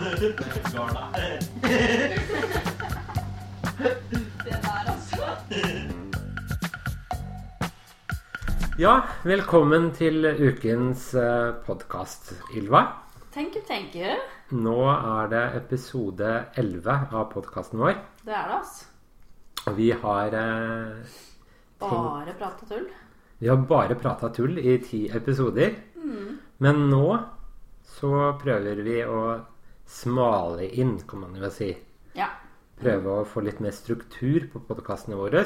Garda. Det der, altså. Ja, velkommen til ukens podkast, Ylva. Thank you, thank you. Nå er det episode 11 av podkasten vår. Det er det, altså. Og vi har eh, Bare prata tull. Vi har bare prata tull i ti episoder. Mm. Men nå så prøver vi å smale inn, kan man jo si. Ja. Prøve å få litt mer struktur på podkastene våre.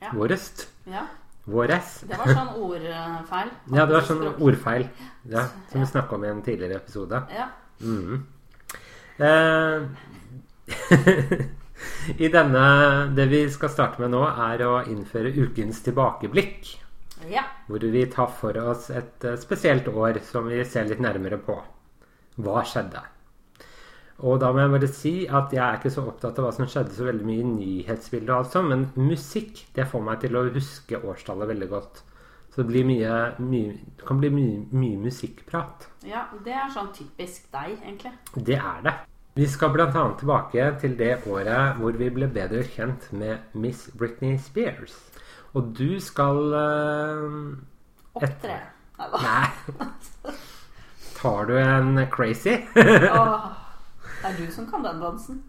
Ja. Vårest. ja. Våres. Det var sånn ordfeil. Ja, det var sånn ordfeil. Ja, som vi snakka om i en tidligere episode. Ja. Mm. Eh, I denne Det vi skal starte med nå, er å innføre ukens tilbakeblikk. ja. Hvor vi tar for oss et eh, spesielt år som vi ser litt nærmere på. Hva skjedde? Og da må jeg bare si at jeg er ikke så opptatt av hva som skjedde så veldig mye i nyhetsbildet, og alt sånt, men musikk det får meg til å huske årstallet veldig godt. Så det, blir mye, mye, det kan bli mye, mye musikkprat. ja. Det er sånn typisk deg, egentlig. Det er det. Vi skal bl.a. tilbake til det året hvor vi ble bedre kjent med Miss Britney Spears. Og du skal eh, Opptre. Nei. Tar du en crazy? Åh, det er du som kan den dansen.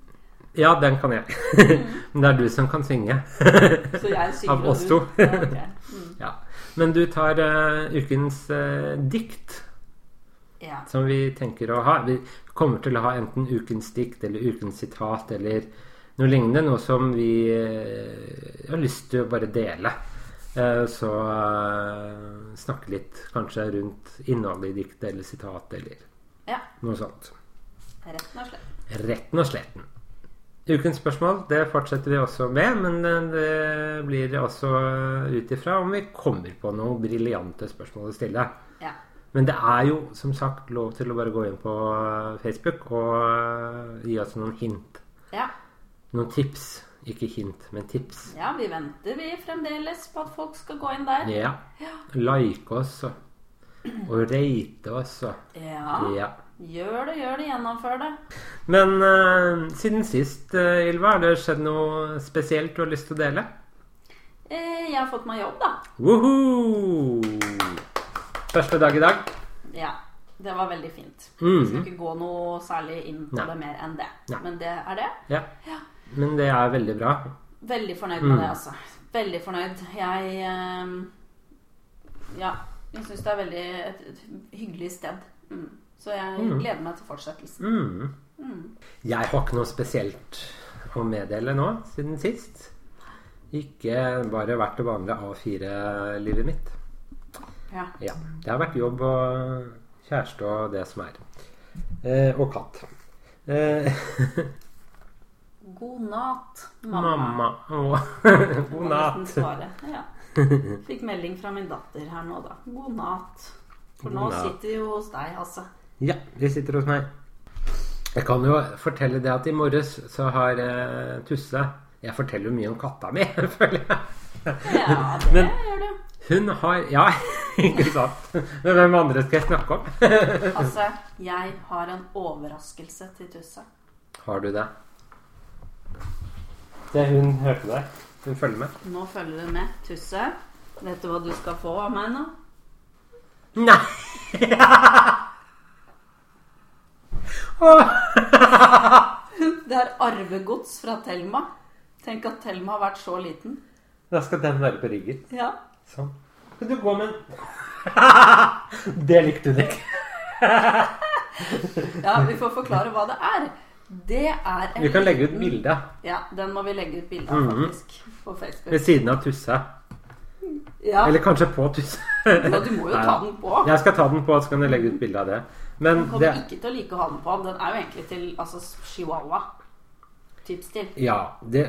ja, den kan jeg. Men det er du som kan synge. Så jeg synger Av oss to. Ja, okay. Mm. ja. Men du tar uh, ukens uh, dikt, Ja. som vi tenker å ha. Vi kommer til å ha enten ukens dikt eller ukens sitat eller noe lignende. Noe som vi uh, har lyst til å bare dele. Så snakke litt kanskje rundt innholdet i diktet eller sitatet eller ja. noe sånt. Retten og sletten. Retten og sletten. Ukens spørsmål det fortsetter vi også med, men eh, det blir også ut ifra om vi kommer på noen briljante spørsmål å stille. Ja. Men det er jo som sagt lov til å bare gå inn på eh, Facebook og eh, gi oss noen hint. ja. Noen tips. Ikke hint, men tips. Ja, vi venter vi fremdeles på at folk skal gå inn der. Ja. Like oss og rate oss og Ja. Ja. Gjør det, gjør det, gjennomfør det. Men uh, siden sist, uh, Ylva, har det skjedd noe spesielt du har lyst til å dele? Eh, Jeg har fått meg jobb, da. Woohoo! Første dag i dag. Ja, det var veldig fint. Mm Jeg skal ikke gå noe særlig inn på Nei. det mer enn det. Nei. Men det er det. Ja. Ja. Men det er veldig bra. Veldig fornøyd Mm. med det, altså. Veldig fornøyd. Jeg uh, Ja, jeg syns det er veldig et, et hyggelig sted. Mm. Så jeg Mm. gleder meg til fortsettelsen. Mm. Mm. Jeg har ikke noe spesielt å meddele nå siden sist. Ikke bare vært det vanlige A4-livet mitt. Ja. Ja. Det har vært jobb og kjæreste og det som er. Eh, og katt. Eh, God natt, mamma. mamma. Oh. god natt. Ja. Fikk melding fra min datter her nå, da. God natt. For God nå natt. sitter vi jo hos deg, altså. Ja, vi sitter hos meg. Jeg kan jo fortelle det at i morges så har uh, Tusse Jeg forteller jo mye om katta mi, føler jeg. Ja, det Men- gjør du. Hun har Ja, ikke sant? Men hvem andre skal jeg snakke om? Altså, jeg har en overraskelse til Tusse. Har du det? Det hun hørte deg. Hun følger med. Nå følger du med. Tusse, vet du hva du skal få av meg nå? Nei! Det er arvegods fra Thelma. Tenk at Thelma har vært så liten. Da skal den være på ryggen. Ja. Sånn. Kan du gå med en Det likte hun ikke. ja, vi får forklare hva det er. Det er en Vi kan legge ut bilde Ja, den må vi legge ut bilde av, Mhm. faktisk. På Facebook. ved siden av Tusse. Ja, Eller kanskje på Tusse. ja du må jo ta den på. Jeg skal ta den på, så kan jeg legge ut bilde av det. Men Den kommer det ikke til å like å ha den på. Den er jo egentlig til altså, chihuahua. Typstil. Ja, det,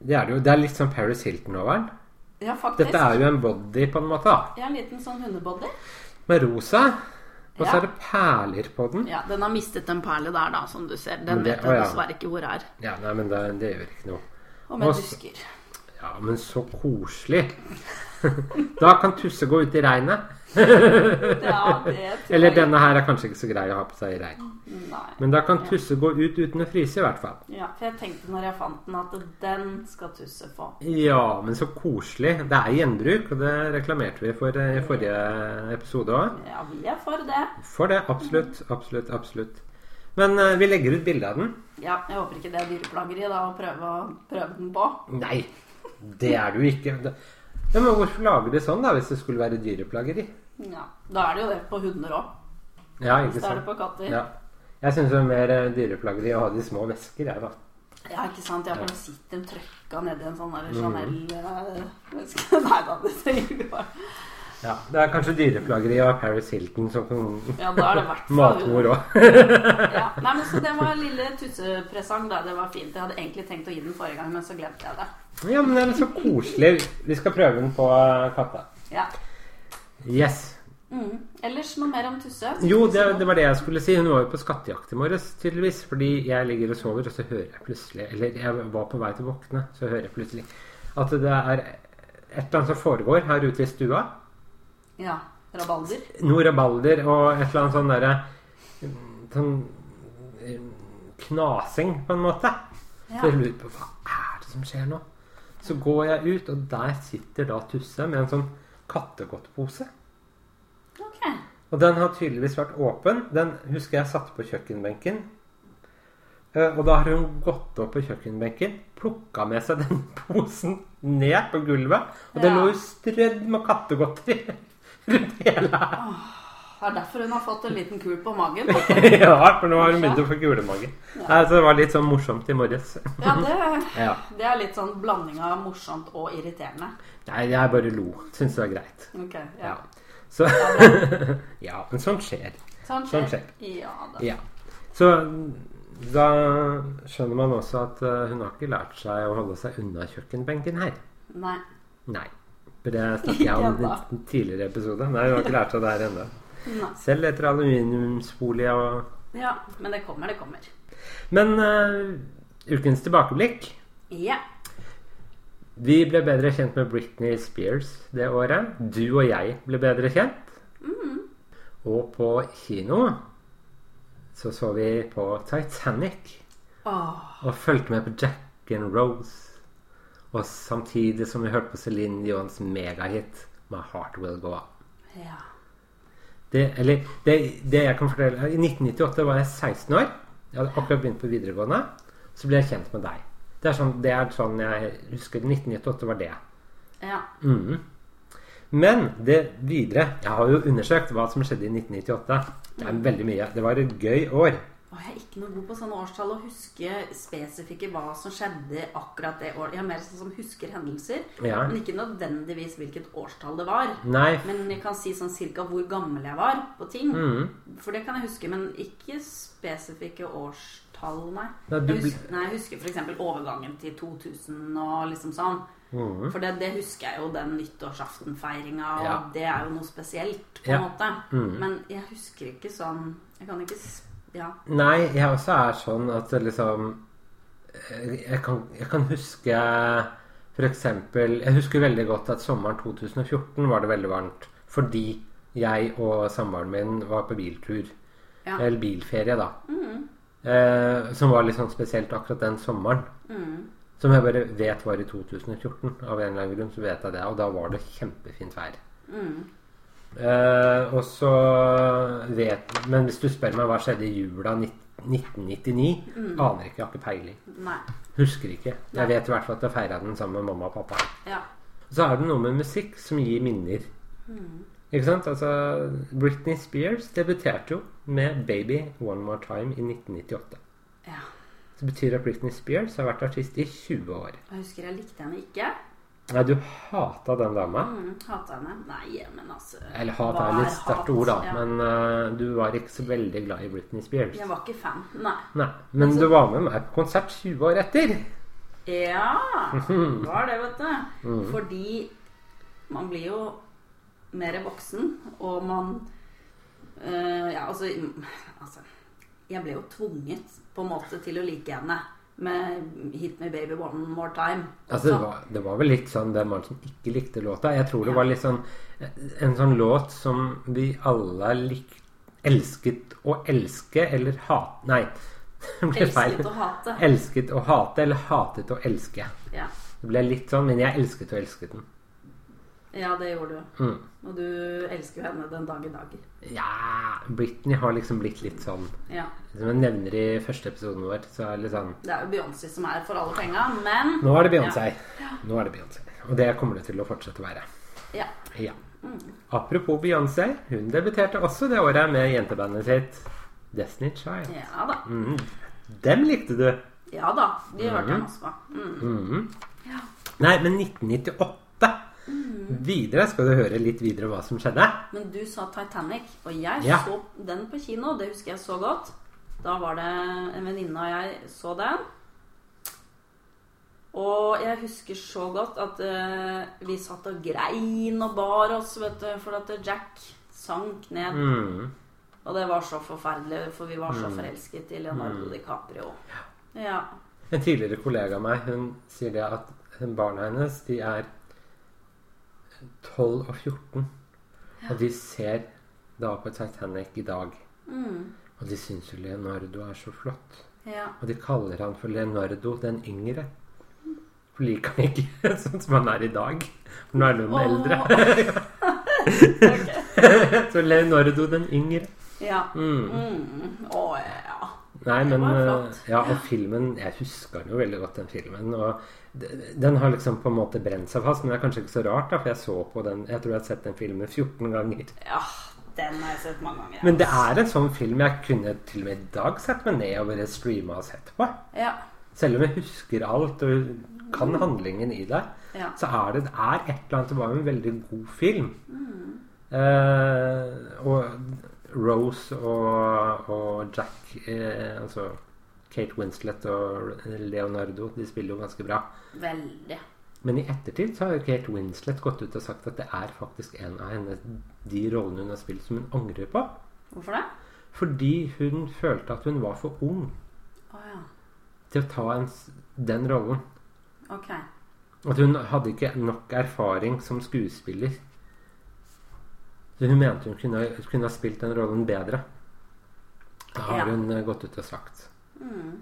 det er det jo. Det er litt sånn Paris Hilton over den. Ja, faktisk. Dette er jo en body, på en måte. Ja, en liten sånn hundebody. Med rosa. Og så Ja. er det perler på den. Ja, den har mistet en perle der, da, som du ser. Den det- vet jeg jeg ja. dessverre ikke hvor er. Ja, nei, men det, det gjør ikke noe. Og med Også, dusker. Ja, men så koselig. Da kan Tusse gå ut i regnet. Ja, Eller denne her er kanskje ikke så grei å ha på seg i regn. Nei. Men da kan Tusse gå ut uten å fryse, i hvert fall. Ja, for jeg tenkte når jeg fant den, at den skal Tusse få. Ja, men så koselig. Det er gjenbruk, og det reklamerte vi for eh, i forrige episode òg. Ja, vi er for det. For det. Absolutt. Absolutt. Absolutt. Men uh, vi legger ut bilde av den. Ja, jeg håper ikke det er dyreplageri da, å prøve, prøve den på. Nei, det er du ikke. Ja, men hvorfor lager de sånn, da, hvis det skulle være dyreplageri? Ja, Da er det jo det på hunder òg. Ja, ikke Hvis det er det sant? på katter. Ja. Jeg syns det er mer eh, dyreplageri å ha de små vesker, jeg, da. Ja, ikke sant? Jeg bare sitter trøkka nedi en sånn Mm. der Chanel eh, veske. Nei da, det ser jo bare Ja, Det er kanskje dyreplageri av Paris Hilton som Ja, da er det hvert Matmor òg. Ja. Nei, men Så det var lille tussepresang. da, Det var fint. Jeg hadde egentlig tenkt å gi den forrige gang, men så glemte jeg det. Ja, men det er så koselig. Vi skal prøve den på eh, katta. Ja. Yes. Mm. Ellers noe mer om Tusse? Jo, det, det var det jeg skulle si. Hun var jo på skattejakt i morges, tydeligvis. Fordi jeg ligger og sover, og så hører jeg plutselig Eller jeg var på vei til å våkne, så hører jeg plutselig at det er et eller annet som foregår her ute i stua. Ja. Rabalder? Noe rabalder og et eller annet sånn derre Sånn eh, knasing, på en måte. Ja. Så jeg lurer på hva er det som skjer nå? Så går jeg ut, og der sitter da Tusse med en sånn kattegodtpose. Ok. Og den har tydeligvis vært åpen. Den husker jeg satte på kjøkkenbenken. Eh, Og da har hun gått opp på kjøkkenbenken, plukka med seg den posen ned på gulvet. Og ja. den lå jo strødd med kattegodteri rundt hele her. Det er derfor hun har fått en liten kul på magen. Ja, for nå har hun begynt å få kulemage. Nei, så det var litt sånn morsomt i morges. Ja, det, Ja. det er litt sånn blanding av morsomt og irriterende. Nei, jeg bare lo. Syns det var greit. Ok, Ja. ja. Så. Ja, men sånt skjer. Sånn skjer. skjer. skjer. Ja da. Ja. Så da skjønner man også at eh, hun har ikke lært seg å holde seg unna kjøkkenbenken her. Nei. Nei. For det snakket jeg om i en tidligere episode. Nei, hun har ikke lært seg det her ennå. Nei. Selv etter aluminiumsfolie og Ja, men det kommer, det kommer. Men uh, ukens tilbakeblikk Ja. Vi ble bedre kjent med Britney Spears det året. Du og jeg ble bedre kjent. Og på kino så så vi på Titanic. Oh. Og fulgte med på Jack and Rose. Og samtidig som vi hørte på Céline Johans megahit 'My Heart Will Go On'. ja. Det, eller, det, det jeg kan fortelle I 1998 var jeg 16 år. Jeg hadde akkurat begynt på videregående. Så ble jeg kjent med deg. Det er sånn, det er sånn jeg husker 1998 var det. Ja. Mm. Men det videre Jeg har jo undersøkt hva som skjedde i 1998. Det er veldig mye. Det var et gøy år. Og jeg er ikke noe god på sånne årstall å huske spesifikke hva som skjedde akkurat det året. Jeg er mer sånn som husker hendelser, Ja. men ikke nødvendigvis hvilket årstall det var. Nei. Men jeg kan si sånn cirka hvor gammel jeg var på ting. Mm. For det kan jeg huske, men ikke spesifikke årstall, nei. nei du Jeg husker, nei, jeg husker f.eks. overgangen til 2000 og liksom sånn. Mm. For det, det husker jeg jo, den nyttårsaftenfeiringa, og Ja. det er jo noe spesielt, på Ja. en måte. Mm. Men jeg husker ikke sånn Jeg kan ikke s- Ja. Nei, jeg også er sånn at liksom eh, Jeg kan, jeg kan huske for eksempel Jeg husker veldig godt at sommeren 2014 var det veldig varmt. Fordi jeg og samboeren min var på biltur. Ja. Eller bilferie, da. Eh, som var litt sånn spesielt akkurat den sommeren. Mm. Som jeg bare vet var i 2014. Av en eller annen grunn så vet jeg det. Og da var det kjempefint vær. Mm. Eh, og så vet Men hvis du spør meg hva skjedde i jula 1999, aner ikke. Jeg har ikke peiling. Nei. Husker ikke. Nei. Jeg vet i hvert fall at jeg feira den sammen med mamma og pappa. Ja. Så er det noe med musikk som gir minner. Ikke sant? Altså, Britney Spears debuterte jo med 'Baby One More Time' i 1998. ja. Så det betyr at Britney Spears har vært artist i 20 år. Jeg husker jeg likte henne ikke. Nei, du hata den dama. Mm, Hata henne. Nei, men altså Eller hat er litt er sterkt ord, da. Ja. Men uh, du var ikke så veldig glad i Britney Spears. Jeg var ikke fan. Nei. Nei, Men Altså- du var med meg på konsert 20 år etter. Ja, var det, vet du. Mm. Fordi man blir jo mer voksen, og man uh, Ja, altså, altså Jeg ble jo tvunget på en måte til å like henne. Med 'Hit Me Baby One More Time'. Altså, det var, det var vel litt sånn den mannen som ikke likte låta? Jeg tror det var litt sånn en sånn låt som vi alle lik, elsket å elske eller hate Nei, det ble feil. Elsket å hate. Elsket å hate eller hatet å elske. Ja. Det ble litt sånn, men jeg elsket å elske den. Ja, det gjorde du. Mm. Og du elsker jo henne den dag i dag. Ja Britney har liksom blitt litt sånn Ja. Som jeg nevner i første episoden vår, så er det litt sånn Det er jo Beyoncé som er for alle penga, men Nå er det Beyoncé. Nå er det Beyoncé. Og det kommer det til å fortsette å være. Ja. Ja. Apropos Beyoncé, hun debuterte også det året med jentebandet sitt Destiny Child. ja da. Mm. Dem likte du. Ja da. De hørte jeg masse på. Mm. Ja. Nei, men 1998 Videre skal du høre litt videre hva som skjedde. Men du sa Titanic, og jeg Ja. så den på kino. Det husker jeg så godt. Da var det en venninne og jeg så den. Og jeg husker så godt at uh, vi satt og grein og bar oss, vet du, for at Jack sank ned. Mm. Og det var så forferdelig, for vi var så forelsket i Leonardo Mm. DiCaprio. Ja. En tidligere kollega av meg hun sier det at barna hennes de er 12 og 14. Og de ser da på Titanic i dag. Mm. Og de syns jo Leonardo er så flott. ja. Og de kaller han for Leonardo den yngre. For liker han ikke sånn som han er i dag. For nå er han den eldre. så Leonardo den yngre. Ja. Mm. Mm. Oh, ja. Nei, men eh. Ja, og filmen Jeg husker den jo veldig godt, den filmen. Og den har liksom på en måte brent seg fast, men det er kanskje ikke så rart, da, for jeg så på den Jeg tror jeg har sett den filmen 14 ganger. Ja, den har jeg sett mange ganger. Men det er en sånn film jeg kunne til og med i dag sett meg ned og bare streama og sett på. Ja. Selv om jeg husker alt og kan handlingen i det, Ja. så er det, det er et eller annet Det var jo en veldig god film. Eh, og Rose og, og Jack eh, Altså Kate Winslet og Leonardo De spiller jo ganske bra. Veldig. Men i ettertid så har jo Kate Winslet gått ut og sagt at det er faktisk en av henne de rollene hun har spilt, som hun angrer på. Hvorfor det? Fordi hun følte at hun var for ung oh, ja. til å ta en, den rollen. Ok. At hun hadde ikke nok erfaring som skuespiller. Så hun mente hun kunne, kunne ha spilt den rollen bedre. Det har Ja. hun eh, gått ut og sagt. Mm.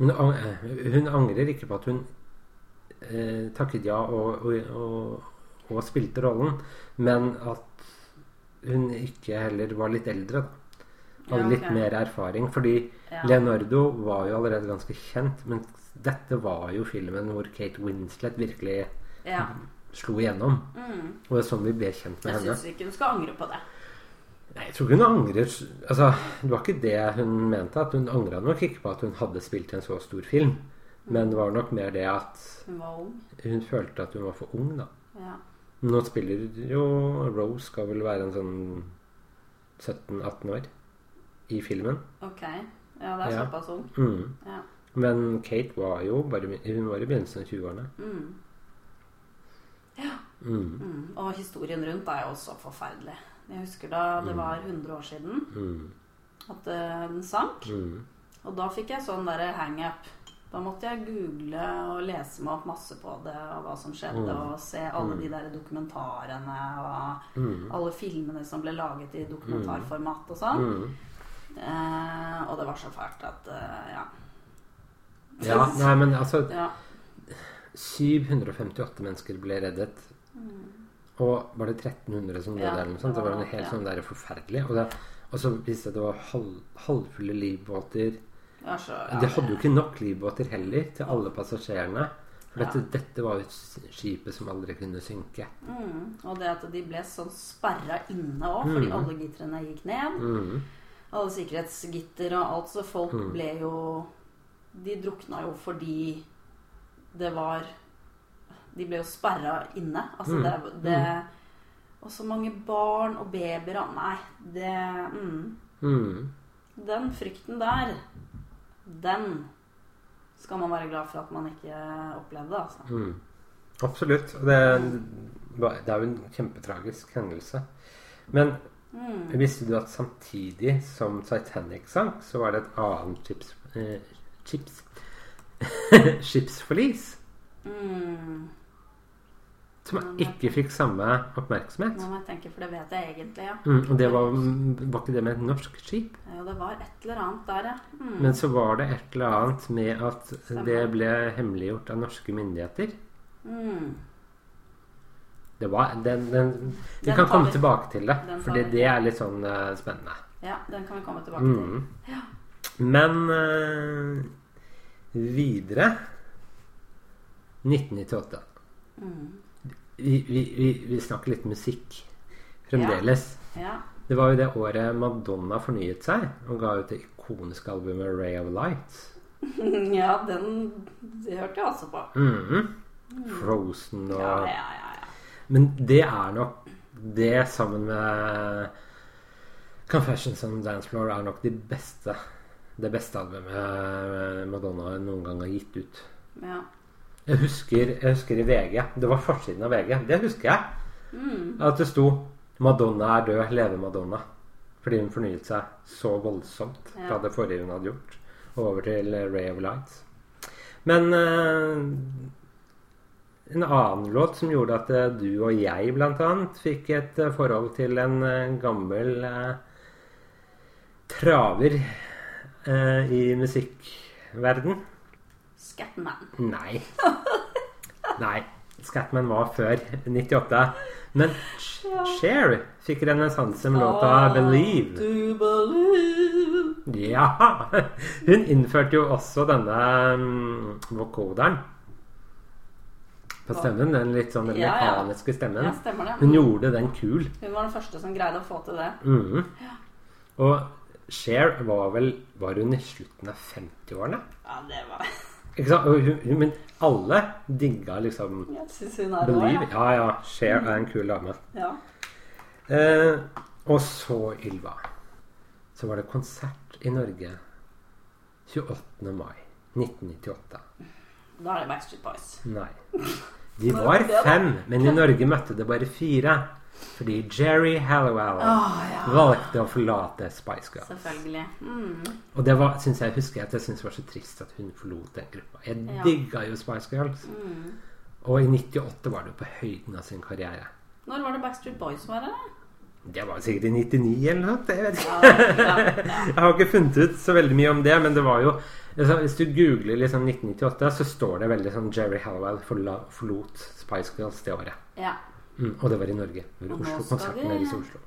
Men eh, hun angrer ikke på at hun eh, takket ja og, og, og, og spilte rollen, men at hun ikke heller var litt eldre. da. Hadde Ja, litt mer erfaring. Fordi Ja. Leonardo var jo allerede ganske kjent, men dette var jo filmen hvor Kate Winslet virkelig Ja. slo igjennom. Mm. Og det er sånn vi ble kjent med Jeg henne. syns ikke hun skal angre på det. Nei, jeg tror ikke hun angrer Altså, Det var ikke det hun mente. at Hun angra nok ikke på at hun hadde spilt i en så stor film. Men det var nok mer det at Hun var ung. hun følte at hun var for ung, da. Ja. Nå spiller jo Rose skal vel være en sånn 17-18 år i filmen. Ok. Ja, det er Ja. såpass ung. Mm. Ja. Men Kate var jo bare Hun var i begynnelsen av 20-årene. Mm. Mm. Mm. Og historien rundt er jo også forferdelig. Jeg husker da det var 100 år siden Mm. at eh, den sank. Mm. Og da fikk jeg sånn derre hangup. Da måtte jeg google og lese meg opp masse på det, og hva som skjedde, Mm. og se alle de der dokumentarene og Mm. alle filmene som ble laget i dokumentarformat og sånn. Mm. Eh, og det var så fælt at eh, ja. Ja, nei, men altså ja. 758 mennesker ble reddet. Og var det 1300 som døde? Ja, eller noe sånt? Det det var en det, helt ja. sånn der forferdelig. Og, det, og så viste det at det var halv, halvfulle livbåter. Det så, ja. De hadde jo ikke nok livbåter heller til alle passasjerene. For dette, dette var jo skipet som aldri kunne synke. Mm. Og det at de ble sånn sperra inne òg, fordi Mm. alle gitrene gikk ned. Mm. Alle sikkerhetsgitter og alt, så folk Mm. ble jo De drukna jo fordi det var De ble jo sperra inne. Altså Mm. det, det Og så mange barn og babyer og Nei, det mm. Mm. Den frykten der, den skal man være glad for at man ikke opplevde, altså. Mm. Absolutt. Det, det er jo en kjempetragisk hendelse. Men Mm. visste du at samtidig som Titanic sank, så var det et annet chips, eh, chips skipsforlis. Mm. Som ikke fikk samme oppmerksomhet. Nå må jeg tenke, for det vet jeg egentlig, ja. Mm, og det var, var ikke det med et norsk skip? Ja, det var et eller annet der, ja. Mm. Men så var det et eller annet med at Stemmer. det ble hemmeliggjort av norske myndigheter. Mm. Det var, den, den, vi Den kan komme vi. tilbake til det, for det er litt sånn uh, spennende. Ja, den kan vi komme tilbake til. Mm. Ja. Men uh, videre 1998. Mm. Vi, vi, vi, vi snakker litt musikk fremdeles. Ja. Det var jo det året Madonna fornyet seg og ga ut det ikoniske albumet Ray of Light. ja, den Det hørte jeg også på. Mhm. Frozen og Ja, ja, ja. ja. Men det er nok Det sammen med Confessions on Dance Floor er nok de beste det beste albumet Madonna noen gang har gitt ut. ja. Jeg husker, jeg husker i VG Det var forsiden av VG. Det husker jeg. Mm. At det sto 'Madonna er død. Leve Madonna'. Fordi hun fornyet seg så voldsomt fra det forrige hun hadde gjort. Over til Ray of Lights. Men eh, en annen låt som gjorde at eh, du og jeg annet fikk et eh, forhold til en gammel eh, traver eh, i musikkverden. Scatman. Nei. Nei. Scatman var før 98. Men Ja. Cher fikk renessanse med låta 'Believe'. To believe. Ja! Hun innførte jo også denne um, vokoderen på stemmen. Den litt sånn Ja, ja. mekaniske stemmen. Ja, stemmer det. Hun gjorde den kul. Hun var den første som greide å få til det. Mhm. Og Cher var vel Var hun i slutten av 50-årene? Ja, det var Men alle digga liksom Believe. ja. Ja. Cher er en kul dame. ja. Eh, og så, Ylva, så var det konsert i Norge 28. mai 1998. Da er det Backstreet Boys. Nei. De var fem, men i Norge møtte det bare fire. Fordi Jerry Hallowell oh, ja. valgte å forlate Spice Girls. Selvfølgelig. Mm. Og det var, synes jeg, husker at jeg syntes var så trist at hun forlot den gruppa. Jeg Ja. digga jo Spice Girls. Mm. Og i 98 var det jo på høyden av sin karriere. Når var det Backstreet Boys var det? Det var sikkert i 99 eller noe. Jeg vet ikke. Ja. Jeg har ikke funnet ut så veldig mye om det, men det var jo altså, Hvis du googler liksom 1998, så står det veldig sånn Jerry Hallowell forlot Spice Girls det året. ja. Mm, og det var i Norge. Var Oslo, konserten de- deres i Oslo.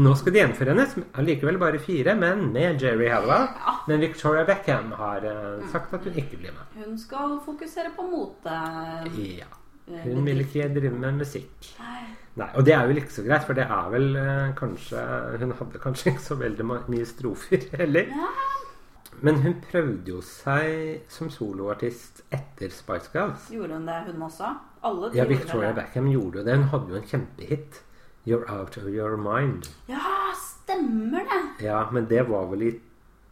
Nå skal de gjenforenes. Allikevel bare fire, men med Jerry Hallowell. Ja. Men Victoria Beckham har uh, sagt at hun ikke blir med. Hun skal fokusere på mote. Ja. eh, Hun vil ikke drive med musikk. Nei. Nei, Og det er jo ikke så greit, for det er vel eh, kanskje Hun hadde kanskje ikke så veldig mye strofer heller. Ja. Men hun prøvde jo seg som soloartist etter Spice Girls. Gjorde hun det, hun også? Alle Ja, Victoria. Beckham gjorde jo det. Hun hadde jo en kjempehit. 'You're Out of Your Mind'. Ja, stemmer det! Ja, men det var vel i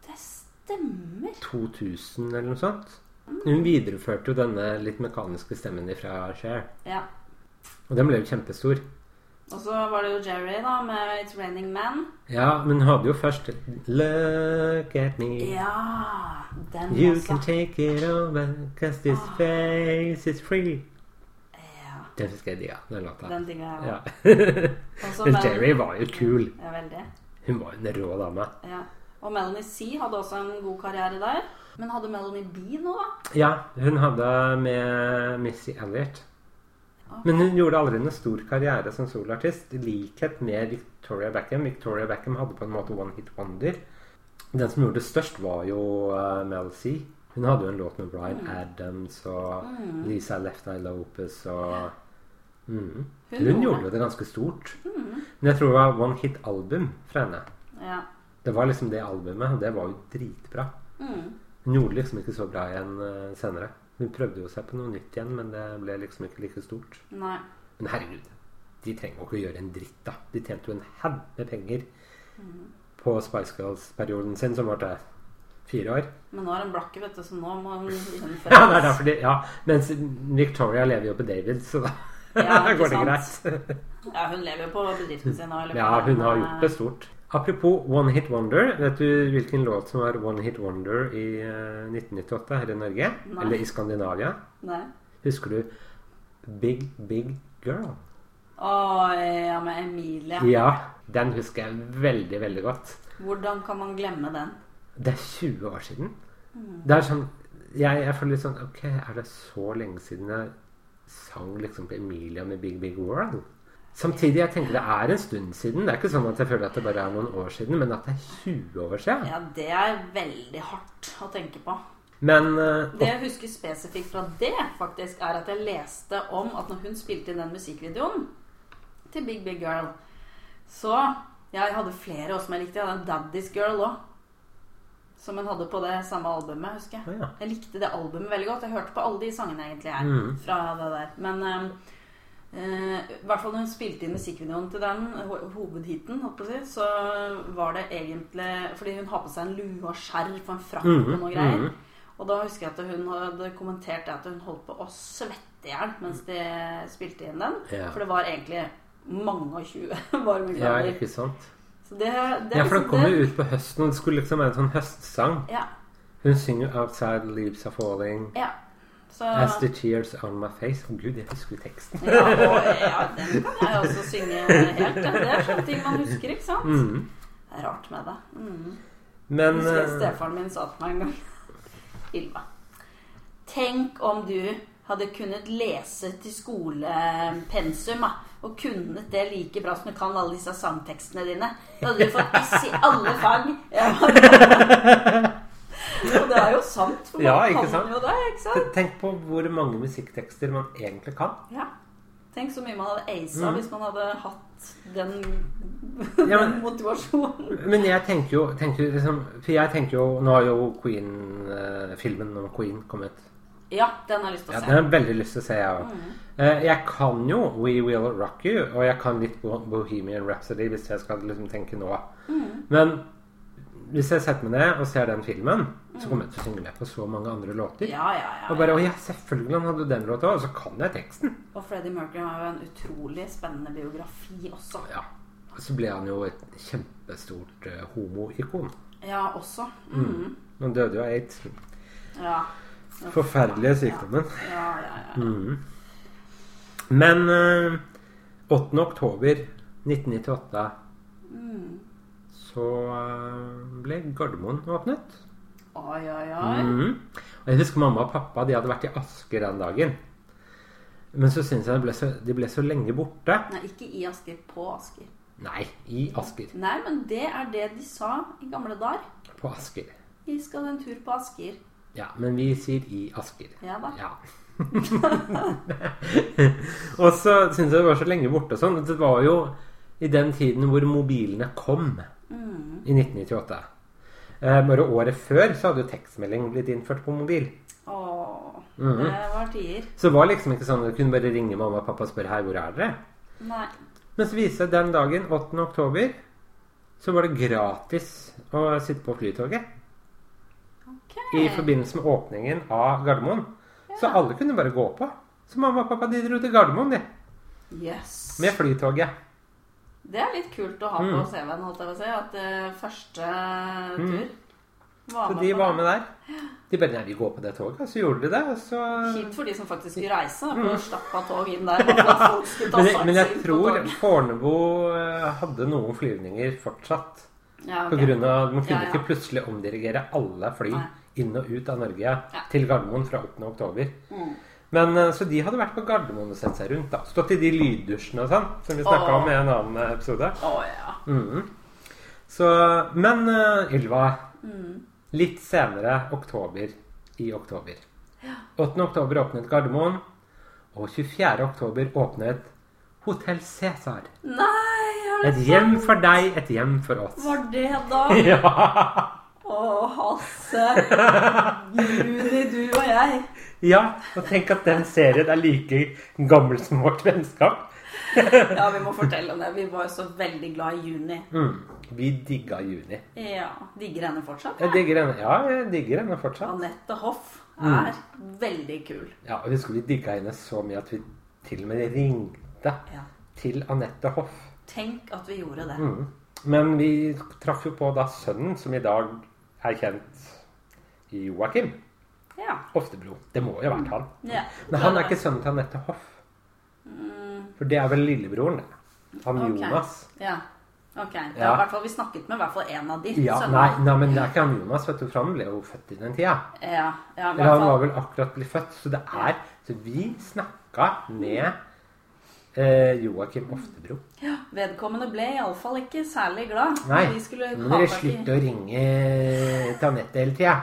Det stemmer. 2000 eller noe sånt. Hun videreførte jo denne litt mekaniske stemmen fra Cher. Ja. Og den ble jo kjempestor. Og så var det jo Jerry, da, med 'It's Raining Men'. Ja, men hun hadde jo først 'Look at me'. Ja, den You også. can take it over, cause this oh. face is free. Ja, Den husker jeg digga, den låta. den digger jeg Ja. også. Også Men Jerry var jo kul. Ja, veldig. Hun var jo en rå dame. Ja. Og Melanie C hadde også en god karriere der. Men hadde Melanie B nå, da? Ja, hun hadde med Missy Elliot. Men hun gjorde aldri noen stor karriere som soloartist. I likhet med Victoria Beckham. Victoria Beckham hadde på en måte one hit wonder. Den som gjorde det størst, var jo uh, Mel C. Hun hadde jo en låt med Bryan Adams og Mm. Lisa Left Eye Lopez og mm. Hun Hun, gjorde gjorde jo det ganske stort. Men jeg tror det var one hit album fra henne. Ja. Det var liksom det albumet, og det var jo dritbra. Mm. Hun gjorde liksom ikke så bra igjen eh, senere. Hun prøvde jo seg på noe nytt igjen, men det ble liksom ikke like stort. Nei. Men herregud, de trenger jo ikke å gjøre en dritt, da. De tjente jo en haug med penger på Spice Girls-perioden sin, som varte fire år. Men nå er hun blakke, vet du, så nå må hun Ja, det er derfor de, ja. Mens Victoria lever jo på David, så da Ja, går det greit. Ja, hun lever jo på bedriften sin nå. Ja, hun har gjort det stort. Apropos One Hit Wonder. Vet du hvilken låt som var One Hit Wonder i eh, 1998 her i Norge? Nei. Eller i Skandinavia? Nei. Husker du Big Big Girl? Å, ja, med Emilie. Ja, den husker jeg veldig, veldig godt. Hvordan kan man glemme den? Det er 20 år siden. Mm. Det er sånn jeg, jeg føler litt sånn Ok, er det så lenge siden jeg sang liksom på Emilia med Big Big World? Samtidig jeg tenker det er en stund siden. Det er ikke sånn at jeg føler at det bare er noen år siden, men at det er 20 år siden. Ja, det er veldig hardt å tenke på. Men uh, Det jeg husker spesifikt fra det, faktisk, er at jeg leste om at når hun spilte inn den musikkvideoen til Big Big Girl, så Jeg hadde flere også som jeg likte. Jeg hadde en Daddy's Girl òg. Som hun hadde på det samme albumet, husker jeg. Ja. Jeg likte det albumet veldig godt. Jeg hørte på alle de sangene egentlig her. Mm. Fra det der. Men eh, eh, i hvert fall når hun spilte inn musikkvideoen til den, ho hovedheaten, holdt på å si, så var det egentlig Fordi hun har på seg en lue og skjerf og en frakk mm. og noe greier. Mm. Og da husker jeg at hun hadde kommentert det at hun holdt på å svette i hjel mens de spilte inn den. Ja. For det var egentlig mange og tjue Ja, varmegrader. ikke sant? Så det, det Ja, for den kommer kom jo ut på høsten, og det skulle liksom være en sånn høstsang. Ja. Hun synger 'Outside Leaves Are Falling'. ja. Så As the tears on my face. Å gud, jeg husker jo teksten. ja, og, ja, den kan jeg også synge helt. ja. Det er sånne ting man husker, ikke sant? Mm. Det er rart med det. Mm. Men Jeg husker eh, stefaren min sa til meg en gang Ylva. Tenk om du hadde kunnet lese til skolepensum da, og kunnet det like bra som du kan alle disse sangtekstene dine. Da hadde du fått S i alle fag. Ja. Og det er jo sant, for man Ja, kan sant? jo det. ikke sant? tenk på hvor mange musikktekster man egentlig kan. Ja. Tenk så mye man hadde aisa Mm. hvis man hadde hatt den, Ja, men- motivasjonen. Men jeg tenker jo, tenker liksom For jeg tenker jo Nå har jo Queen-filmen om Queen kommet. Ja, den har jeg lyst til å se. Ja, Den har jeg veldig lyst til å se, jeg òg. Jeg kan jo We Will Rock You, og jeg kan litt Bohemian Rhapsody hvis jeg skal liksom tenke nå. Mm. Men hvis jeg setter meg ned og ser den filmen, så kommer jeg til å synge med på så mange andre låter. Ja, ja, ja. Og bare, å ja, selvfølgelig han hadde den låta, og så kan jeg teksten. Og Freddie Mercury har jo en utrolig spennende biografi også. Ja. Og så ble han jo et kjempestort uh, homoikon. Ja, også. Mm. Han døde jo av aids. Ja. Forferdelige sykdommen. Ja, ja, ja. Mm. Men eh, 8. oktober 1998 Mm. så eh, ble Gardermoen åpnet. Oi, oi, oi. Mm. Og jeg husker mamma og pappa de hadde vært i Asker den dagen. Men så syns jeg de ble, så, de ble så lenge borte. Nei, ikke i Asker. På Asker. Nei, i Asker. Nei, men det er det de sa i gamle dager. På Asker. Vi skal en tur på Asker. Ja, men vi sier i Asker. Ja da. Ja. og så syns jeg det var så lenge borte og sånn. Det var jo i den tiden hvor mobilene kom. Mm. I 1998. Eh, bare året før så hadde jo tekstmelding blitt innført på mobil. Åh, Mhm. det var tider. Så det var liksom ikke sånn at du kunne bare ringe mamma og pappa og spørre Hei, hvor er dere? Nei. Men så viste det den dagen, 8. oktober, så var det gratis å sitte på Flytoget. Ok. I forbindelse med åpningen av Gardermoen. Så alle kunne bare gå på. Så mamma og pappa de dro til Gardermoen, de. Yes. Med Flytoget. Det er litt kult å ha på Mm. CV-en, holdt jeg på å si. At eh, første tur var Så de på var med der. De bare Nei, vi går på det toget. Og så gjorde de det. Og så Kjipt for de som faktisk skulle reise. Mm. å av tog inn der. Mm. men, jeg- men jeg tror. Fornebu eh, hadde noen flyvninger fortsatt. ja, okay. På grunn av, Man kunne Ja, ja. ikke plutselig omdirigere alle fly Nei. Inn og ut av Norge Ja. til Gardermoen fra 8. oktober. Mm. Men, eh, så de hadde vært på Gardermoen og sett seg rundt. da Stått i de lyddusjene og sånn, som vi snakka om i en annen episode. Åh, ja. Mm. Så, men eh, Ylva, Mm. litt senere oktober i oktober. 8. oktober åpnet Gardermoen, og 24. oktober åpnet Hotell Cæsar. Nei, er Et hjem for deg, et hjem for oss. Var det da? Ja! Å, Hasse. Juni, du og jeg. ja, og tenk at den serien er like gammel som vårt vennskap. Ja, vi må fortelle om det. Vi var jo så veldig glad i Juni. Mm. Vi digga Juni. Ja, Digger henne fortsatt? Jeg digger henne, ja, jeg digger henne fortsatt. Anette Hoff Mm. er veldig kul. Ja, og husker vi digga henne så mye at vi til og med ringte Ja. til Anette Hoff. Tenk at vi gjorde det. Mm. Men vi traff jo på da sønnen, som i dag er kjent i Joakim Ja. Oftebro. Det må jo ha vært han. ja. Men han er ikke sønnen til Anette Hoff. For det er vel lillebroren, det. Han okay. Jonas. Ja. Ok. Ja, Ja. i hvert fall, vi snakket med i hvert fall en av de. Ja, nei, nei, men det er ikke han Jonas, vet du, for han ble jo født i den tida. Ja, ja, Eller han var vel akkurat blitt født. Så det er Så vi snakka med eh, Joakim Oftebro. Ja, vedkommende ble iallfall ikke særlig glad. Nei, må dere tak slutte å ringe til Anette hele tida.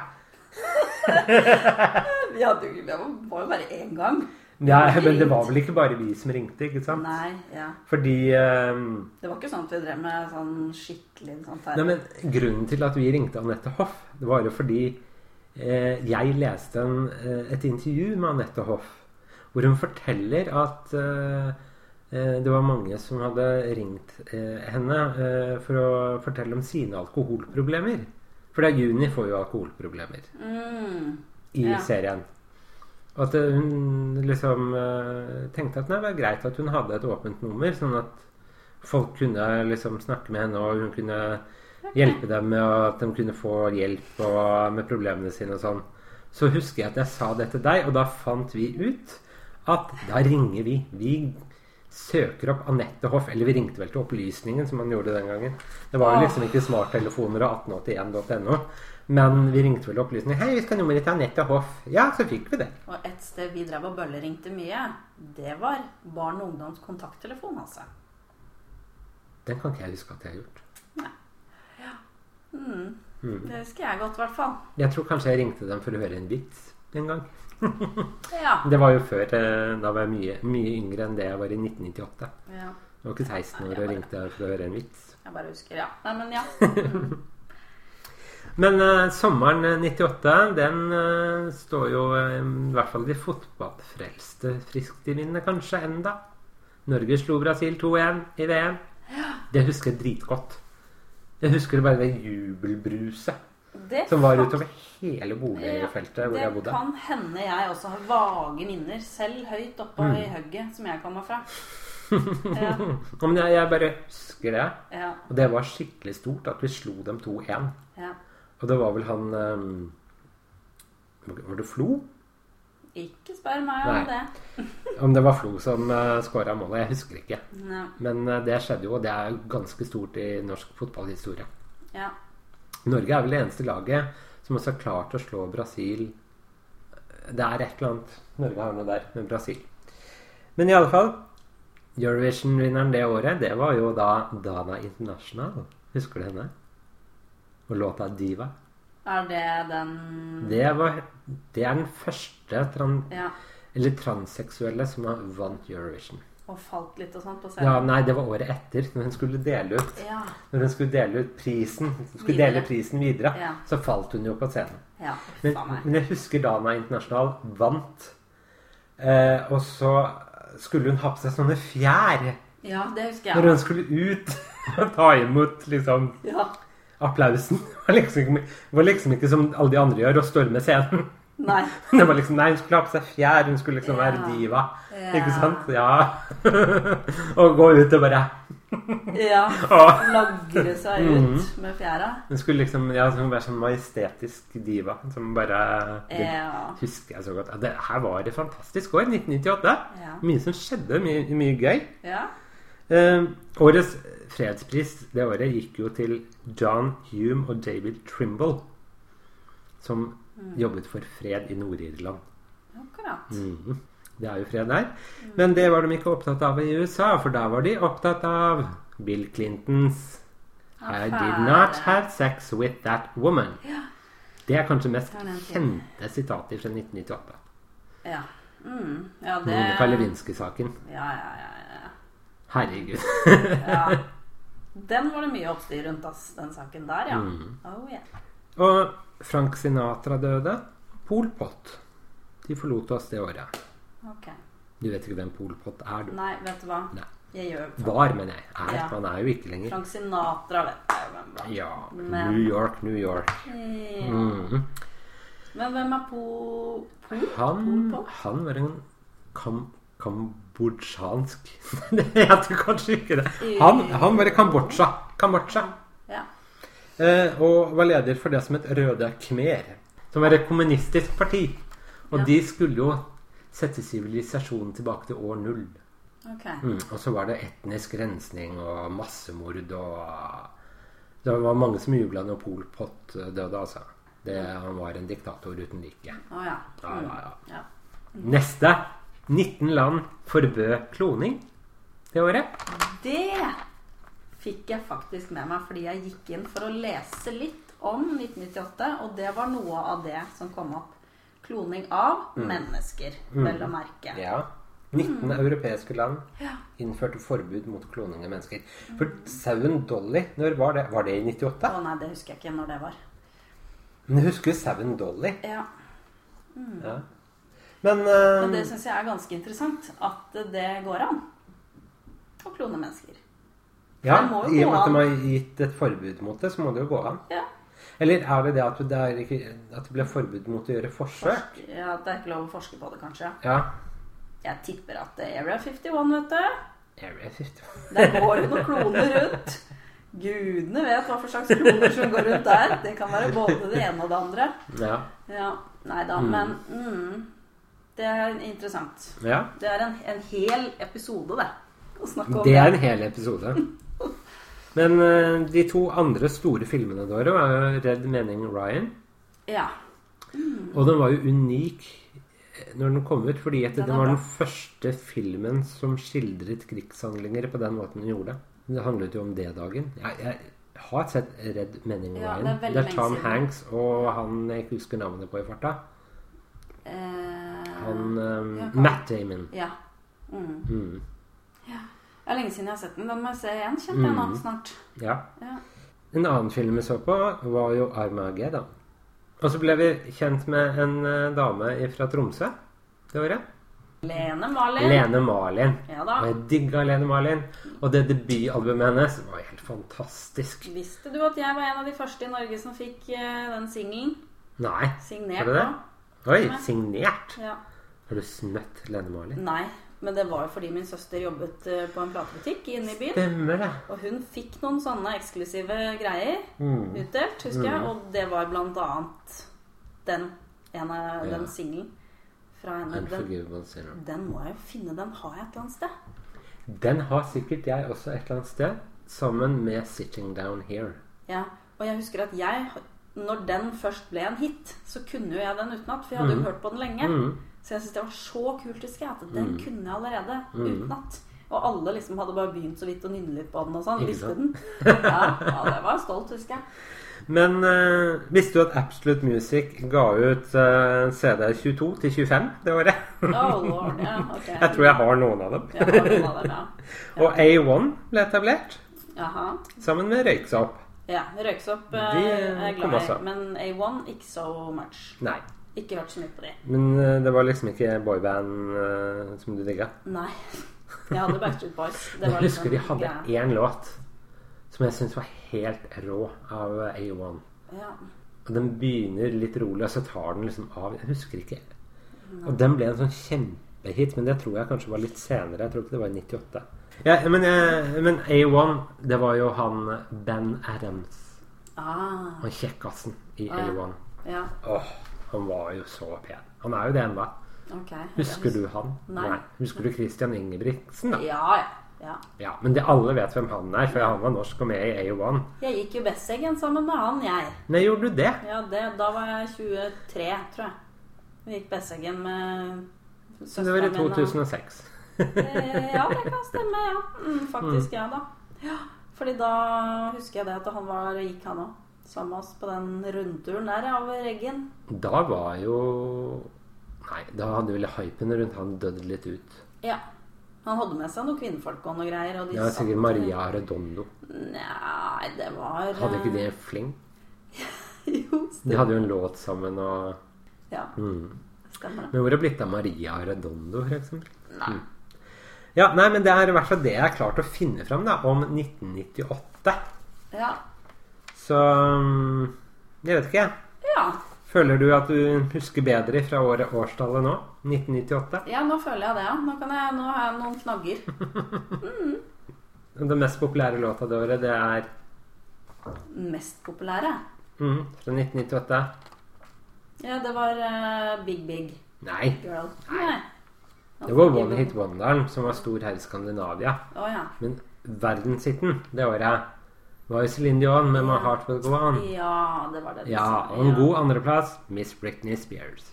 Vi hadde jo, det var jo bare én gang. Ja, men det var vel ikke bare vi som ringte, ikke sant? Nei, ja. Fordi um, Det var ikke sånn at vi drev med sånn skikkelig sånt her. Nei, men Grunnen til at vi ringte Anette Hoff, det var jo fordi eh, jeg leste en, eh, et intervju med Anette Hoff hvor hun forteller at eh, det var mange som hadde ringt eh, henne eh, for å fortelle om sine alkoholproblemer. For det er Juni får jo alkoholproblemer mm, i Ja. serien. Og at eh, hun liksom eh, tenkte at det var greit at hun hadde et åpent nummer, sånn at folk kunne liksom snakke med henne, og hun kunne hjelpe dem med at de kunne få hjelp med problemene sine og sånn. Så husker jeg at jeg sa det til deg, og da fant vi ut at da ringer vi. Vi søker opp Anette Hoff, eller vi ringte vel til Opplysningen, som man gjorde den gangen. Det var jo liksom ikke smarttelefoner og 1881.no. Men vi ringte vel Opplysningen. 'Hei, vi skal nummeret til Anette Hoff.' Ja, så fikk vi det. Og et sted vi drev og bølleringte mye, det var barn og ungdoms kontakttelefon, altså. Den kan ikke jeg huske at jeg har gjort. Mm. Mm. Det husker jeg godt, i hvert fall. Jeg tror kanskje jeg ringte dem for å høre en vits en gang. Ja. Det var jo før. eh, Da var jeg mye, mye yngre enn det jeg var i 1998. ja. Jeg var ikke 16 år og ringte for å høre en vits. Jeg bare husker, ja. Nei, men ja. Men uh, sommeren eh, 98, den uh, står jo uh, i hvert fall de fotballfrelste friskt i minne, kanskje enda. Norge slo Brasil 2-1 i VM. Det husker jeg dritgodt. Jeg husker bare det jubelbruset Det, som var utover hele boligfeltet hvor jeg bodde. Det kan hende jeg også har vage minner, selv høyt oppe Mm. i hugget som jeg kommer fra. Ja, Ja, Men jeg, jeg bare husker det. ja, Og det var skikkelig stort at vi slo dem 2-1. ja. Og det var vel han um, Var det Flo? Ikke spør meg om Nei. det. Om det var Flo som uh, skåra målet. Jeg husker ikke. Ja, Men uh, det skjedde jo, og det er ganske stort i norsk fotballhistorie. ja. Norge er vel det eneste laget som også har klart å slå Brasil Det er et eller annet Norge har noe der med Brasil. Men i alle fall Eurovision-vinneren det året, det var jo da Dana International. Husker du henne? Og låta Diva. Er det den Det, var, det er den første tran, Ja. eller transseksuelle som har vant Eurovision. Og falt litt og sånt på Ja. Nei, det var året etter, når hun skulle dele ut Ja. Når hun skulle dele ut prisen Skulle Videre. dele prisen videre, Ja. så falt hun jo på scenen. ja. Men, men jeg husker Dana Internasjonal vant. Eh, og så skulle hun ha på seg sånne fjær Ja, det husker når hun skulle ut og ta imot liksom Ja. applausen. Det var liksom, var liksom ikke som alle de andre gjør, å storme scenen. Nei. Det var liksom, Nei, hun skulle ha på seg fjær. Hun skulle liksom Ja. være diva. Ja. Ikke sant? Ja. og gå ut og bare Ja. Lagre seg ut med fjæra. Hun skulle liksom ja, hun være sånn majestetisk diva som bare Ja. husker jeg så godt. Ja, Det her var det fantastisk år, 1998. Ja. Mye som skjedde, mye, mye gøy. ja. Eh, årets fredspris det året gikk jo til John Hume og David Trimble, som jobbet for fred i Nord-Irland. Akkurat. Mm. Det er jo fred der. Men det var de ikke opptatt av i USA, for da var de opptatt av Bill Clintons I did not have sex with that woman. Det er kanskje mest kjente sitatet fra 1998. Ja. Mm. ja, det Monica Lewinsky-saken. Ja, ja, ja, ja. Herregud. ja. Den var det mye oppstyr rundt, ass, den saken der, ja. Mm. Oh, yeah. Og Frank Sinatra døde. Pol Pot. De forlot oss det året. Okay. Du vet ikke hvem Pol Pot er, du? Nei, vet du hva? Nei. Jeg gjør Var, mener jeg. Er. Ja. Han er jo ikke lenger. Frank Sinatra vet jeg hvem var. Ja. Men- New York, New York. Ja. Mm. Men hvem er Po... Po? Han, Pol Pot? han var en kam, kambodsjansk Det heter kanskje ikke det. Han, han var i Kambodsja. Kambodsja. Eh, og var leder for det som het Røde Khmer. Som var et kommunistisk parti. Og Ja. de skulle jo sette sivilisasjonen tilbake til år null. Ok. Mm, og så var det etnisk rensning og massemord og Det var mange som jubla når Pol Pot døde, altså. Det, han var en diktator uten like. Oh, ja. Ja, Mm. ja, ja. mm. Neste. 19 land forbød kloning det året. Det fikk jeg faktisk med meg fordi jeg gikk inn for å lese litt om 1998, og det var noe av det som kom opp. Kloning av mennesker, vel å merke. Ja. 19 europeiske land Ja. innførte forbud mot kloning av mennesker. For sauen Dolly, når var det? Var det i 98? Å nei, det husker jeg ikke når det var. Men jeg husker sauen Dolly. Ja. Ja. Men, uh, Men det syns jeg er ganske interessant. At det går an å klone mennesker. Ja, det jo I og med at de har gitt et forbud mot det, så må det jo gå an. Ja. Eller er det det at det, ikke, at det ble forbud mot å gjøre forsøk? Forsk- ja, At det er ikke lov å forske på det, kanskje. Ja. Jeg tipper at det er Area 51, vet du. Area 51. Der går det noen kloner rundt. Gudene vet hva for slags kloner som går rundt der. Det kan være både det ene og det andre. Ja. Ja, Nei da, men mm, det er interessant. ja. Det er en, en hel episode, det. Å snakke om Det er en hel episode. Men uh, de to andre store filmene dere var jo Redd mening Ryan. Ja. Og den var jo unik eh, når den kom ut, fordi Den den var den første filmen som skildret krigshandlinger på den måten den gjorde. Det handlet jo om D-dagen. Jeg, jeg har sett Redd mening Ja, Ryan. det er det er Tom. Hanks og han jeg ikke husker navnet på i farta. Uh, Han um, ja, Matt Damon. Ja. Mm. Mm. Det er lenge siden jeg har sett den. Den må jeg se igjen, kjente jeg nå snart. Ja. Ja. En annen film vi så på, var jo Armageddon. Og så ble vi kjent med en eh, dame fra Tromsø det året. Lene Malin. Lene Malin. Ja da. Og jeg digga Lene Malin. Og det debutalbumet hennes var helt fantastisk. Visste du at jeg var en av de første i Norge som fikk eh, den singelen Nei, signert Var det det? oi, signert. Ja. Har du snøtt Lene Malin? Nei, men det var jo fordi min søster jobbet eh, på en platebutikk inne i byen. Stemmer det. Og hun fikk noen sånne eksklusive greier Mm. utdelt, husker jeg. Og det var blant annet den ene, Ja. den singelen fra henne. Den, den må jeg jo finne. Den har jeg et eller annet sted. Den har sikkert jeg også et eller annet sted, sammen med 'Sitting Down Here'. Ja, og jeg husker at jeg, når den først ble en hit, så kunne jo jeg den utenat, for jeg hadde jo hørt på den lenge. Mm. Så jeg syntes det var så kult, husker jeg, at den kunne jeg allerede Mm. utenat. Og alle liksom hadde bare begynt så vidt å nynne litt på den og sånn. Visste den. Ja, ja, det var stolt, husker jeg. Men uh, visste du at Absolute Music ga ut uh, CD 22 til 25 det året? Oh lord, ja, okay. Jeg tror jeg har noen av dem. Noen av dem, ja. Og A1 ble etablert Aha. sammen med Røyksopp. Ja, Røyksopp uh, er jeg glad i, men A1 ikke så much. Nei. Ikke hørt så mye på de. Men eh, det var liksom ikke boyband uh, som du digga. Nei. Jeg hadde Backstreet Boys. Det Jeg husker husker de liksom hadde én låt som jeg syntes var helt rå av A1. Ja. Og den begynner litt rolig, og så tar den liksom av. Jeg husker ikke. Og den ble en sånn kjempehit, men det tror jeg kanskje var litt senere. Jeg tror ikke det var i 98. Ja, men, men A1, det var jo han Ben Adams. Ah, Han kjekkasen i Ah. A1. ja. Åh, han var jo så pen. Han er jo det ennå. Okay, Husker du han? Nei. Husker du Christian Ingebrigtsen, da? Ja, ja. ja. Men det alle vet hvem han er, for han var norsk og med i A1. Jeg gikk jo Besseggen sammen med han, jeg. Nei, gjorde du det? Ja, det, Da var jeg 23, tror jeg. Vi gikk Besseggen med Det var i 2006. Eh, Ja, det kan stemme, ja. Mm, faktisk, ja da. Ja, fordi da husker jeg det at han var, gikk han òg sammen med oss på den rundturen der av Reggen. Da var jo Nei, da hadde vel hypen rundt han dødd litt ut. Ja. Han hadde med seg noen kvinnfolk og noe greier. Og Det var sikkert Maria Redondo. Nei, det var Hadde ikke de en fling? Jo, De hadde jo en låt sammen og ja, mm. stemmer det. Men hvor er det blitt av Maria Redondo, for eksempel? Nei. Ja, nei, men det er i hvert fall det jeg har klart å finne fram da, om 1998. Ja. Så mm, Jeg vet ikke, jeg. ja. Føler du at du husker bedre fra året årstallet nå? 1998? Ja, nå føler jeg det, ja. Nå, kan jeg, nå har jeg noen knagger. Den mest populære låta det året, det er mest populære. Mm, fra 1998. Ja, det var uh, Big Big Nei, Girl. Nei. det var One Hit Wonderen som var stor her i Skandinavia. Oh, ja. Men verdenshiten det året var jo Céline Dion med My Heart Will Go On. Ja, det var det. du Ja, sa, og en god andreplass Miss Britney Spears.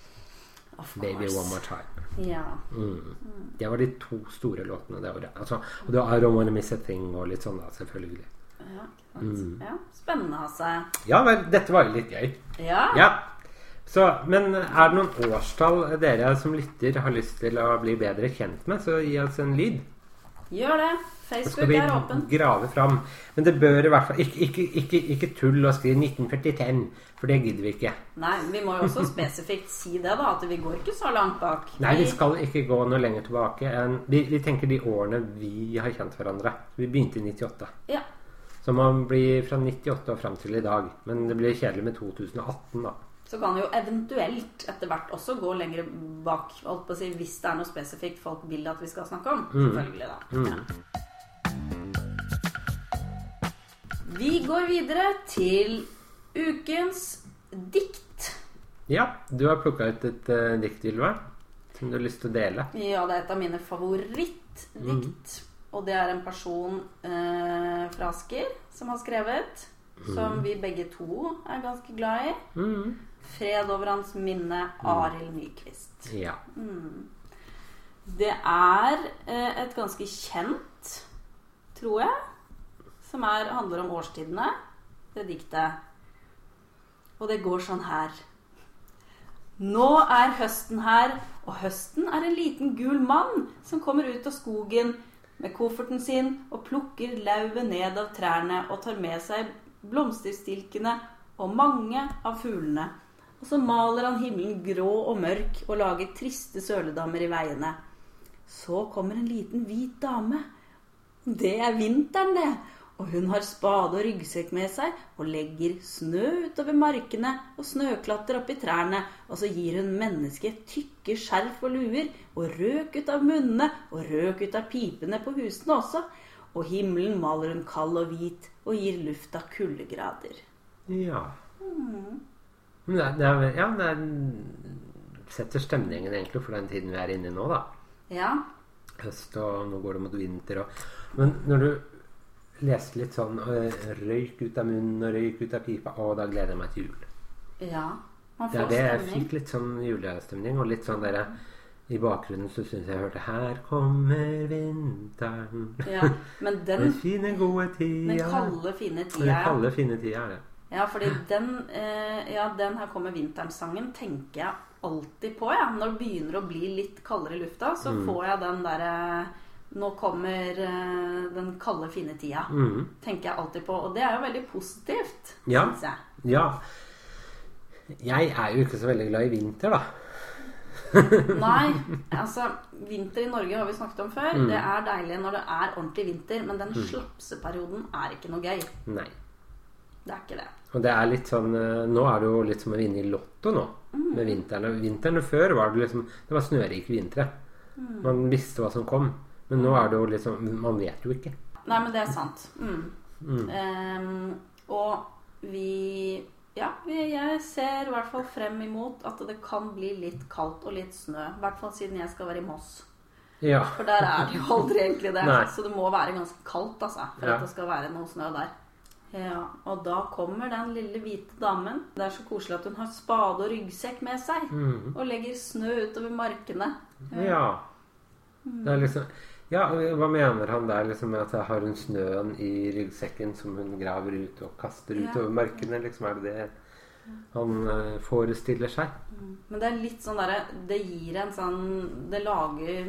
Of Baby. One More Time. Ja. Mm. Det var de to store låtene det året. Altså, og det var I Don't Wanna Miss a Thing og litt sånn, da, selvfølgelig. Ja. Mm. ja. Spennende, altså. Ja vel, dette var jo litt gøy. Ja. Ja. Så, men er det noen årstall dere som lytter har lyst til å bli bedre kjent med, så gi oss en lyd. Gjør det. Facebook er åpen. grave fram. Men det bør i hvert fall Ikke, ikke, ikke, ikke tull og skriv 1945, for det gidder vi ikke. Nei, vi må jo også spesifikt si det, da. At vi går ikke så langt bak. Nei, vi skal ikke gå noe lenger tilbake enn Vi, vi tenker de årene vi har kjent hverandre. Vi begynte i 98. Ja. Så man blir fra 98 og fram til i dag. Men det blir kjedelig med 2018, da. Så kan vi jo eventuelt etter hvert også gå lenger bak. Holdt på å si, hvis det er noe spesifikt folk vil at vi skal snakke om. Selvfølgelig, da. Mm. Ja. Vi går videre til ukens dikt. Ja, du har plukka ut et uh, dikt, Ylva, som du har lyst til å dele. Ja, det er et av mine favorittdikt. Og det er en person eh, fra Asker som har skrevet. Som vi begge to er ganske glad i. Mm. Fred over hans minne, Arild Nyquist. Ja. Det er eh, et ganske kjent, tror jeg, som er, handler om årstidene, det diktet. Og det går sånn her. Nå er høsten her, og høsten er en liten gul mann som kommer ut av skogen med kofferten sin og plukker lauvet ned av trærne og tar med seg blomsterstilkene og mange av fuglene. Og så maler han himmelen grå og mørk og lager triste søledammer i veiene. Så kommer en liten hvit dame. Det er vinteren, det. Og hun har spade og ryggsekk med seg og legger snø utover markene og snøklatter oppi trærne. Og så gir hun mennesket tykke skjerf og luer og røk ut av munnene og røk ut av pipene på husene også. Og himmelen maler hun kald og hvit og gir lufta kuldegrader. Ja. Men det, er- det er, ja, det er, setter stemningen egentlig for den tiden vi er inne i nå, da. Ja. Høst, og nå går det mot vinter og Men når du leste litt sånn Røyk ut av munnen og røyk ut av pipa Å, da gleder jeg meg til jul. Ja. Man Det får er det jeg fikk litt sånn julestemning, og litt sånn derre I bakgrunnen så syns jeg jeg hørte 'Her kommer vinteren'. Ja. Men Den den, fine, gode den kalde, fine tida Den kalde, fine tida er det. Ja, fordi den eh, Ja, den her kommer vintersangen tenker jeg alltid på, ja. Når det begynner å bli litt kaldere i lufta, så Mm. får jeg den derre Nå kommer eh, den kalde, fine tida. Mm. Tenker jeg alltid på. Og det er jo veldig positivt, Ja. syns jeg. Ja. Jeg er jo ikke så veldig glad i vinter, da. Nei, altså Vinter i Norge har vi snakket om før. Mm. Det er deilig når det er ordentlig vinter, men den slapseperioden er ikke noe gøy. Nei. Det er ikke det. Og det er litt sånn eh, Nå er det jo litt som å vinne i Lotto nå. Mm. Med vinteren. Vinteren før var det liksom Det var snørike vintre. Mm. Man visste hva som kom. Men nå er det jo liksom Man vet jo ikke. Nei, men det er sant. Mm. Ehm, og vi Ja, jeg ser i hvert fall frem imot at det kan bli litt kaldt og litt snø. I hvert fall siden jeg skal være i Moss. Ja. For der er det jo aldri egentlig det. Nei. Så det må være ganske kaldt altså, for Ja. at det skal være noe snø der. Ja, Og da kommer den lille hvite damen. Det er så koselig at hun har spade og ryggsekk med seg. Mm. Og legger snø utover markene. ja. Det er liksom Ja, hva mener han der liksom med at har hun snøen i ryggsekken som hun graver ut og kaster Ja. utover markene? Liksom er det det han eh, forestiller seg? Men det er litt sånn derre Det gir en sånn Det lager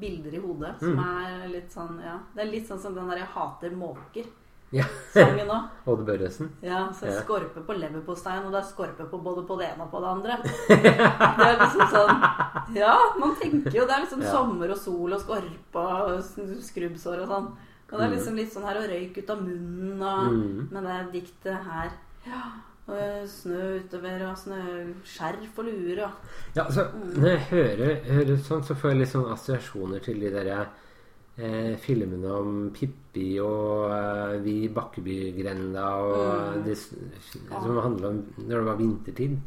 bilder i hodet som Mm. er litt sånn Ja. Det er litt sånn som den der 'Jeg hater måker'-sangen Ja. òg. Odd Børresen? Ja, så Ja. skorpe på leverposteien, og det er skorpe på både på det ene og på det andre. Det er liksom sånn Ja, man tenker jo Det er liksom Ja. sommer og sol og skorpe og skrubbsår og sånn. Og det er liksom litt sånn her å røyk ut av munnen og Mm. med det diktet her Ja. Og snø utover og snø skjerf og luer og Ja, altså, Når jeg hører, hører sånn, så får jeg litt sånn assosiasjoner til de derre eh, filmene om Pippi og eh, Vi i Bakkebygrenda og Mm. det, som handla om når det var vintertid.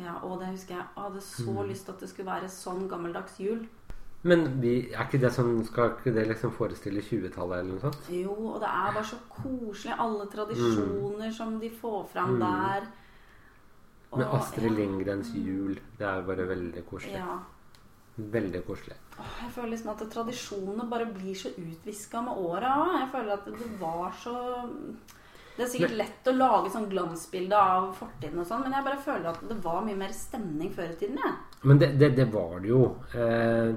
Ja, og det husker jeg. Jeg hadde så Mm. lyst til at det skulle være sånn gammeldags jul. Men vi, er ikke det sånn, skal ikke det liksom forestille 20-tallet eller noe sånt? Jo, og det er bare så koselig. Alle tradisjoner som de får fram der. Mm. Med Astrid Lindgrens jul. Det er bare veldig koselig. Ja. Veldig koselig. Jeg føler liksom at tradisjonene bare blir så utviska med åra. Jeg føler at det var så Det er sikkert lett å lage sånn glansbilde av fortiden og sånn, men jeg bare føler at det var mye mer stemning før i tiden, jeg. Men det, det, det var det jo. Eh,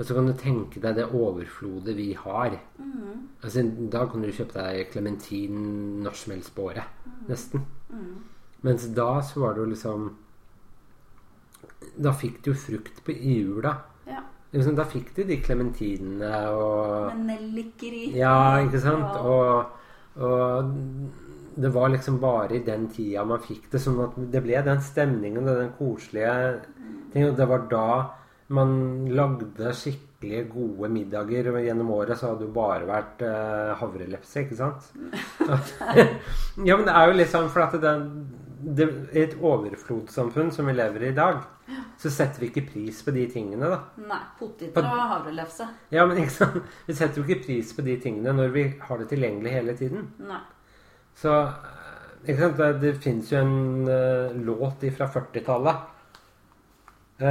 og så kan du tenke deg det overflodet vi har. Altså, da kan du kjøpe deg klementin når som helst på året. Nesten. Mens da så var det jo liksom Da fikk du frukt på, i jula. Ja. Liksom, da fikk du de klementinene og Med nelliker i. Ja, ikke sant? Og, og det var liksom bare i den tida man fikk det. Sånn at det ble den stemningen og den koselige ting. Og det var da man lagde skikkelig gode middager. Gjennom året så hadde det jo bare vært uh, havrelepse, ikke sant? ja, men det er jo litt sånn for at det, det, i et overflodssamfunn som vi lever i i dag, så setter vi ikke pris på de tingene, da. Nei, poteter og havrelefse. Ja, men ikke sant? Vi setter jo ikke pris på de tingene når vi har det tilgjengelig hele tiden. Nei. Så eh, ikke sant? Det, det fins jo en uh, låt fra 40-tallet. Uh,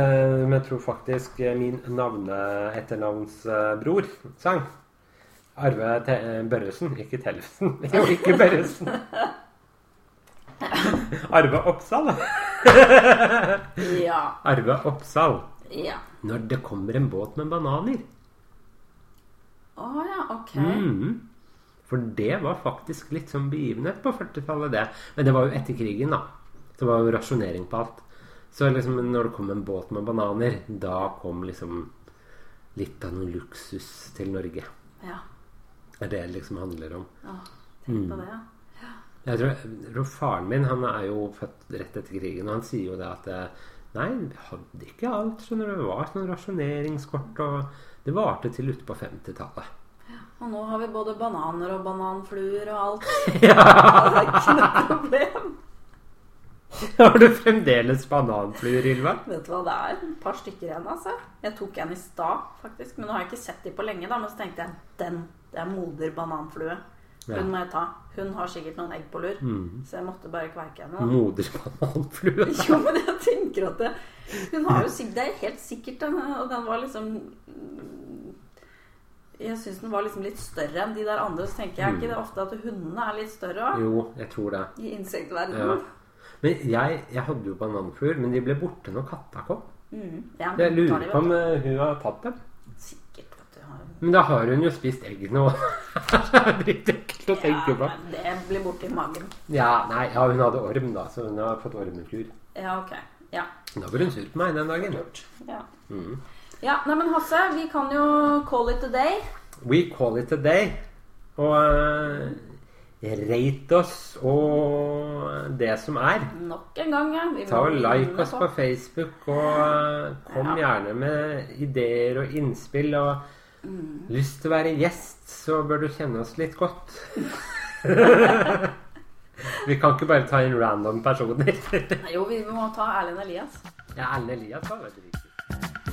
men jeg tror faktisk eh, min navne-etternavnsbror sang. Arve Te eh, Børresen, ikke Tellefsen. Jo, ikke Børresen. Arve Oppsal. Ja. Arve Oppsal. Ja. Når det kommer en båt med bananer. Å ja, ok. Mm. For det var faktisk litt sånn begivenhet på 40-tallet, det. Men det var jo etter krigen, da. Det var jo rasjonering på alt. Så liksom når det kom en båt med bananer, da kom liksom litt av noe luksus til Norge. Ja. Det er det det liksom handler om. Ja, tenk på det, ja. Jeg tror, jeg tror Faren min han er jo født rett etter krigen, og han sier jo det at eh, Nei, vi hadde ikke alt. skjønner du. Det var sånn rasjoneringskort, og det varte til ute på 50-tallet. Og nå har vi både bananer og bananfluer og alt. Ja. Det er ikke noe problem. Har du fremdeles bananfluer, Ylva? Vet du hva det er? Et par stykker igjen, altså. Jeg tok en i stad, faktisk. Men nå har jeg ikke sett de på lenge, da. Men så tenkte jeg den, det er moder bananflue. Hun Ja. må jeg ta. Hun har sikkert noen egg på lur. Mm. Så jeg måtte bare kverke henne. Moderbananflue. Jo, men jeg tenker at det, Hun har jo sikkert Det er helt sikkert den, og den var liksom Jeg syns den var liksom litt større enn de der andre. Så tenker jeg ikke det er ofte at hundene er litt større også, Jo, jeg tror det. i Ja. Men jeg, jeg hadde jo bananfluer, men de ble borte når katta kom. Mm. Ja, Jeg tar lurer på om eh, hun har tatt dem. du. Sikkert, vet du. Har... Men da har hun jo spist egg nå. det er litt ekkelt å tenke Ja, på. men det blir borti i magen. Ja, nei, ja, hun hadde orm, da, så hun har fått ormekur. Ja, ok. Ja. Da var hun sur på meg den dagen. Ja, Mm. ja nei, men Hasse, vi kan jo call it a day. We call it a day. Og uh, rate oss og det som er. Nok en gang, ja. Ta og Like oss på Facebook, og uh, kom Ja. gjerne med ideer og innspill. Og Mm. lyst til å være gjest, så bør du kjenne oss litt godt. Vi kan ikke bare ta inn random personer. Jo, vi må ta Erlend Elias. Ja, Erlend Elias var veldig riktig.